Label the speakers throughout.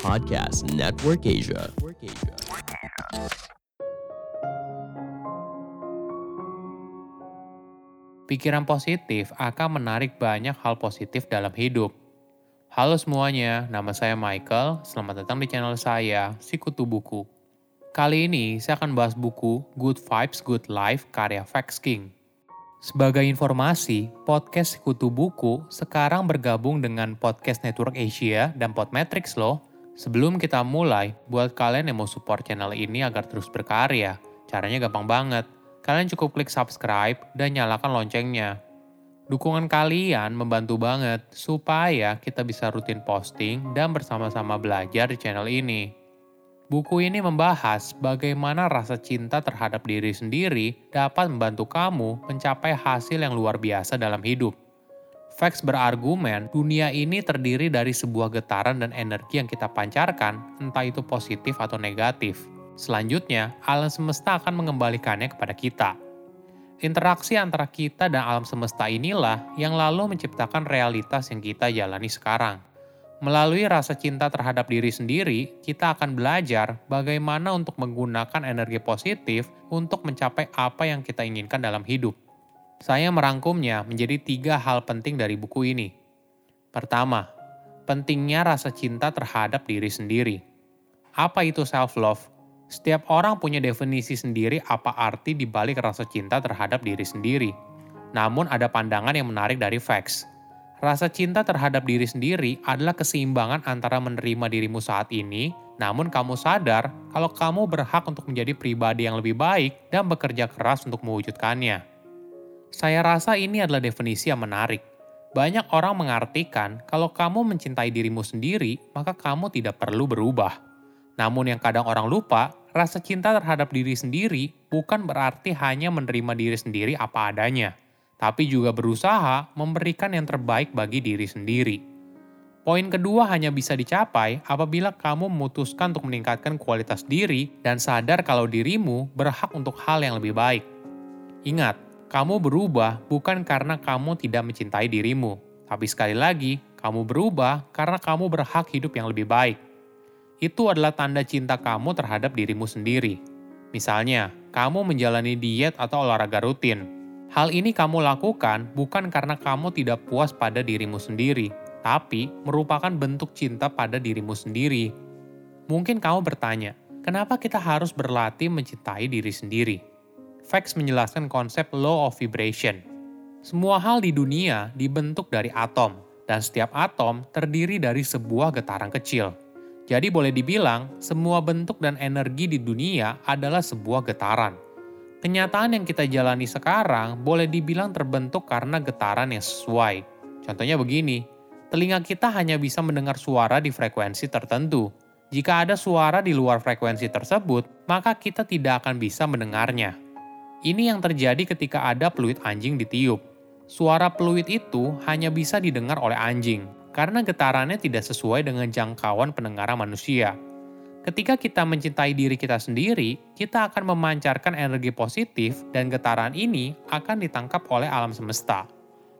Speaker 1: Podcast Network Asia.
Speaker 2: Pikiran positif akan menarik banyak hal positif dalam hidup. Halo semuanya, nama saya Michael. Selamat datang di channel saya, Sikutu Buku. Kali ini saya akan bahas buku Good Vibes, Good Life karya Fax King. Sebagai informasi, podcast Sikutu Buku sekarang bergabung dengan Podcast Network Asia dan Podmetrics loh. Sebelum kita mulai, buat kalian yang mau support channel ini agar terus berkarya, caranya gampang banget. Kalian cukup klik subscribe dan nyalakan loncengnya. Dukungan kalian membantu banget supaya kita bisa rutin posting dan bersama-sama belajar di channel ini. Buku ini membahas bagaimana rasa cinta terhadap diri sendiri dapat membantu kamu mencapai hasil yang luar biasa dalam hidup. Fax berargumen, dunia ini terdiri dari sebuah getaran dan energi yang kita pancarkan, entah itu positif atau negatif. Selanjutnya, alam semesta akan mengembalikannya kepada kita. Interaksi antara kita dan alam semesta inilah yang lalu menciptakan realitas yang kita jalani sekarang. Melalui rasa cinta terhadap diri sendiri, kita akan belajar bagaimana untuk menggunakan energi positif untuk mencapai apa yang kita inginkan dalam hidup. Saya merangkumnya menjadi tiga hal penting dari buku ini. Pertama, pentingnya rasa cinta terhadap diri sendiri. Apa itu self-love? Setiap orang punya definisi sendiri apa arti dibalik rasa cinta terhadap diri sendiri. Namun ada pandangan yang menarik dari facts Rasa cinta terhadap diri sendiri adalah keseimbangan antara menerima dirimu saat ini, namun kamu sadar kalau kamu berhak untuk menjadi pribadi yang lebih baik dan bekerja keras untuk mewujudkannya. Saya rasa ini adalah definisi yang menarik. Banyak orang mengartikan kalau kamu mencintai dirimu sendiri, maka kamu tidak perlu berubah. Namun yang kadang orang lupa, rasa cinta terhadap diri sendiri bukan berarti hanya menerima diri sendiri apa adanya tapi juga berusaha memberikan yang terbaik bagi diri sendiri. Poin kedua hanya bisa dicapai apabila kamu memutuskan untuk meningkatkan kualitas diri dan sadar kalau dirimu berhak untuk hal yang lebih baik. Ingat, kamu berubah bukan karena kamu tidak mencintai dirimu, tapi sekali lagi, kamu berubah karena kamu berhak hidup yang lebih baik. Itu adalah tanda cinta kamu terhadap dirimu sendiri. Misalnya, kamu menjalani diet atau olahraga rutin, Hal ini kamu lakukan bukan karena kamu tidak puas pada dirimu sendiri, tapi merupakan bentuk cinta pada dirimu sendiri. Mungkin kamu bertanya, kenapa kita harus berlatih mencintai diri sendiri? Fax menjelaskan konsep law of vibration. Semua hal di dunia dibentuk dari atom, dan setiap atom terdiri dari sebuah getaran kecil. Jadi boleh dibilang, semua bentuk dan energi di dunia adalah sebuah getaran. Kenyataan yang kita jalani sekarang boleh dibilang terbentuk karena getaran yang sesuai. Contohnya begini, telinga kita hanya bisa mendengar suara di frekuensi tertentu. Jika ada suara di luar frekuensi tersebut, maka kita tidak akan bisa mendengarnya. Ini yang terjadi ketika ada peluit anjing ditiup. Suara peluit itu hanya bisa didengar oleh anjing, karena getarannya tidak sesuai dengan jangkauan pendengaran manusia. Ketika kita mencintai diri kita sendiri, kita akan memancarkan energi positif dan getaran ini akan ditangkap oleh alam semesta.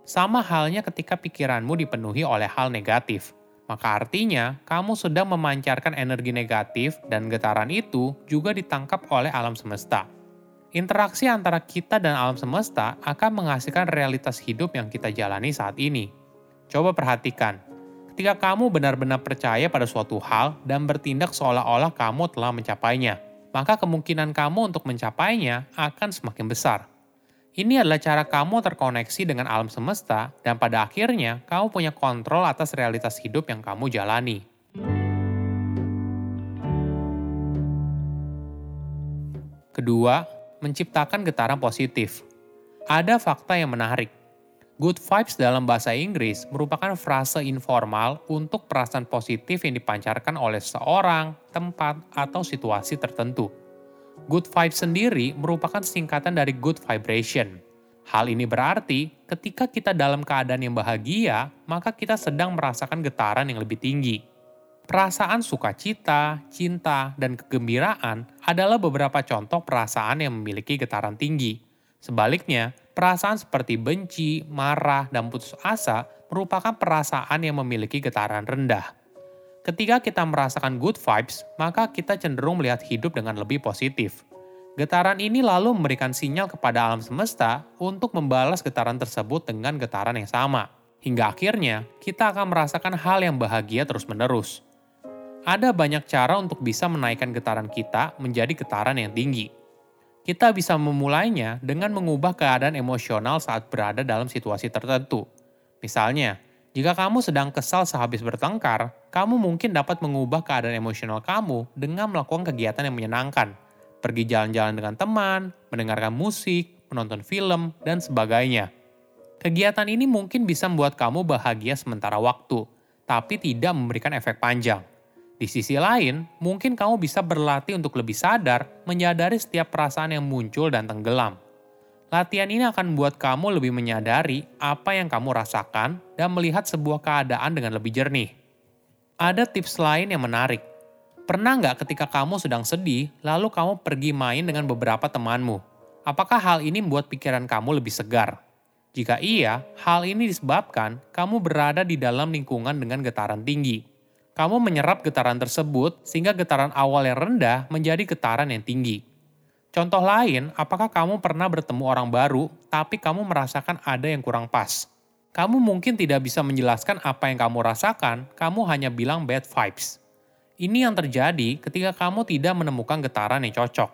Speaker 2: Sama halnya ketika pikiranmu dipenuhi oleh hal negatif, maka artinya kamu sedang memancarkan energi negatif dan getaran itu juga ditangkap oleh alam semesta. Interaksi antara kita dan alam semesta akan menghasilkan realitas hidup yang kita jalani saat ini. Coba perhatikan, ketika kamu benar-benar percaya pada suatu hal dan bertindak seolah-olah kamu telah mencapainya, maka kemungkinan kamu untuk mencapainya akan semakin besar. Ini adalah cara kamu terkoneksi dengan alam semesta, dan pada akhirnya kamu punya kontrol atas realitas hidup yang kamu jalani. Kedua, menciptakan getaran positif. Ada fakta yang menarik Good vibes dalam bahasa Inggris merupakan frase informal untuk perasaan positif yang dipancarkan oleh seorang, tempat, atau situasi tertentu. Good vibes sendiri merupakan singkatan dari good vibration. Hal ini berarti ketika kita dalam keadaan yang bahagia, maka kita sedang merasakan getaran yang lebih tinggi. Perasaan sukacita, cinta, dan kegembiraan adalah beberapa contoh perasaan yang memiliki getaran tinggi. Sebaliknya, Perasaan seperti benci, marah, dan putus asa merupakan perasaan yang memiliki getaran rendah. Ketika kita merasakan good vibes, maka kita cenderung melihat hidup dengan lebih positif. Getaran ini lalu memberikan sinyal kepada alam semesta untuk membalas getaran tersebut dengan getaran yang sama. Hingga akhirnya, kita akan merasakan hal yang bahagia terus-menerus. Ada banyak cara untuk bisa menaikkan getaran kita menjadi getaran yang tinggi. Kita bisa memulainya dengan mengubah keadaan emosional saat berada dalam situasi tertentu. Misalnya, jika kamu sedang kesal sehabis bertengkar, kamu mungkin dapat mengubah keadaan emosional kamu dengan melakukan kegiatan yang menyenangkan. Pergi jalan-jalan dengan teman, mendengarkan musik, menonton film, dan sebagainya. Kegiatan ini mungkin bisa membuat kamu bahagia sementara waktu, tapi tidak memberikan efek panjang. Di sisi lain, mungkin kamu bisa berlatih untuk lebih sadar menyadari setiap perasaan yang muncul dan tenggelam. Latihan ini akan membuat kamu lebih menyadari apa yang kamu rasakan dan melihat sebuah keadaan dengan lebih jernih. Ada tips lain yang menarik. Pernah nggak ketika kamu sedang sedih, lalu kamu pergi main dengan beberapa temanmu? Apakah hal ini membuat pikiran kamu lebih segar? Jika iya, hal ini disebabkan kamu berada di dalam lingkungan dengan getaran tinggi. Kamu menyerap getaran tersebut sehingga getaran awal yang rendah menjadi getaran yang tinggi. Contoh lain, apakah kamu pernah bertemu orang baru, tapi kamu merasakan ada yang kurang pas? Kamu mungkin tidak bisa menjelaskan apa yang kamu rasakan, kamu hanya bilang bad vibes. Ini yang terjadi ketika kamu tidak menemukan getaran yang cocok.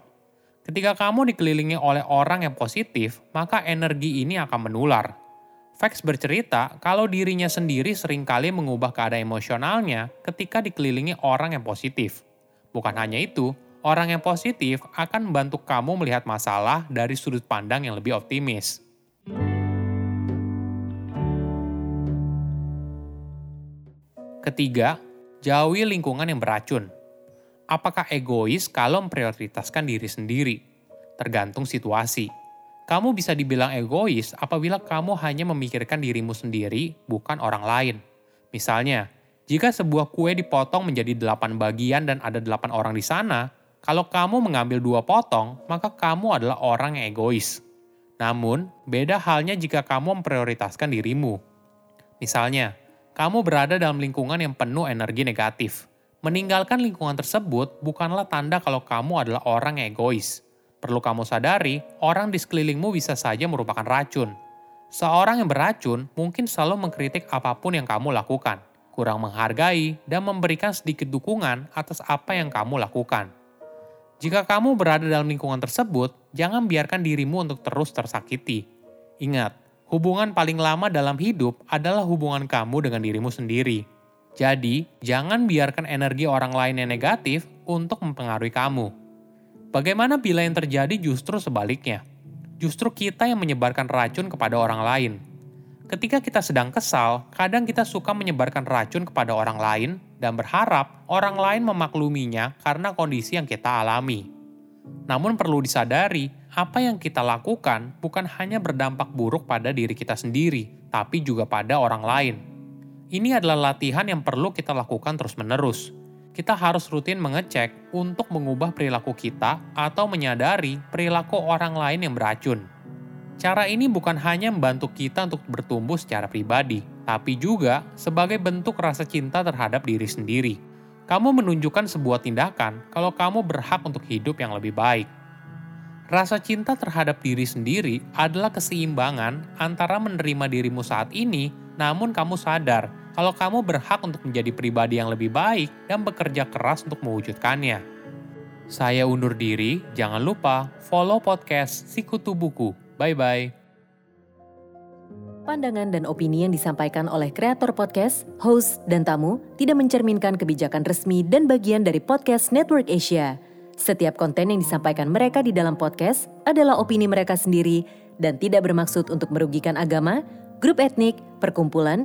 Speaker 2: Ketika kamu dikelilingi oleh orang yang positif, maka energi ini akan menular. Fax bercerita kalau dirinya sendiri sering kali mengubah keadaan emosionalnya ketika dikelilingi orang yang positif. Bukan hanya itu, Orang yang positif akan membantu kamu melihat masalah dari sudut pandang yang lebih optimis. Ketiga, jauhi lingkungan yang beracun. Apakah egois kalau memprioritaskan diri sendiri? Tergantung situasi. Kamu bisa dibilang egois apabila kamu hanya memikirkan dirimu sendiri, bukan orang lain. Misalnya, jika sebuah kue dipotong menjadi delapan bagian dan ada delapan orang di sana, kalau kamu mengambil dua potong, maka kamu adalah orang yang egois. Namun, beda halnya jika kamu memprioritaskan dirimu. Misalnya, kamu berada dalam lingkungan yang penuh energi negatif. Meninggalkan lingkungan tersebut bukanlah tanda kalau kamu adalah orang egois. Perlu kamu sadari, orang di sekelilingmu bisa saja merupakan racun. Seorang yang beracun mungkin selalu mengkritik apa pun yang kamu lakukan, kurang menghargai, dan memberikan sedikit dukungan atas apa yang kamu lakukan. Jika kamu berada dalam lingkungan tersebut, jangan biarkan dirimu untuk terus tersakiti. Ingat, hubungan paling lama dalam hidup adalah hubungan kamu dengan dirimu sendiri. Jadi, jangan biarkan energi orang lain yang negatif untuk mempengaruhi kamu. Bagaimana bila yang terjadi justru sebaliknya? Justru kita yang menyebarkan racun kepada orang lain. Ketika kita sedang kesal, kadang kita suka menyebarkan racun kepada orang lain dan berharap orang lain memakluminya karena kondisi yang kita alami. Namun perlu disadari, apa yang kita lakukan bukan hanya berdampak buruk pada diri kita sendiri, tapi juga pada orang lain. Ini adalah latihan yang perlu kita lakukan terus-menerus. Kita harus rutin mengecek untuk mengubah perilaku kita atau menyadari perilaku orang lain yang beracun. Cara ini bukan hanya membantu kita untuk bertumbuh secara pribadi, tapi juga sebagai bentuk rasa cinta terhadap diri sendiri. Kamu menunjukkan sebuah tindakan kalau kamu berhak untuk hidup yang lebih baik. Rasa cinta terhadap diri sendiri adalah keseimbangan antara menerima dirimu saat ini, namun kamu sadar kalau kamu berhak untuk menjadi pribadi yang lebih baik dan bekerja keras untuk mewujudkannya. Saya undur diri, jangan lupa follow podcast Sikutu Buku Bye-bye.
Speaker 1: Pandangan dan opini yang disampaikan oleh kreator podcast, host, dan tamu tidak mencerminkan kebijakan resmi dan bagian dari podcast Network Asia. Setiap konten yang disampaikan mereka di dalam podcast adalah opini mereka sendiri dan tidak bermaksud untuk merugikan agama, grup etnik, perkumpulan,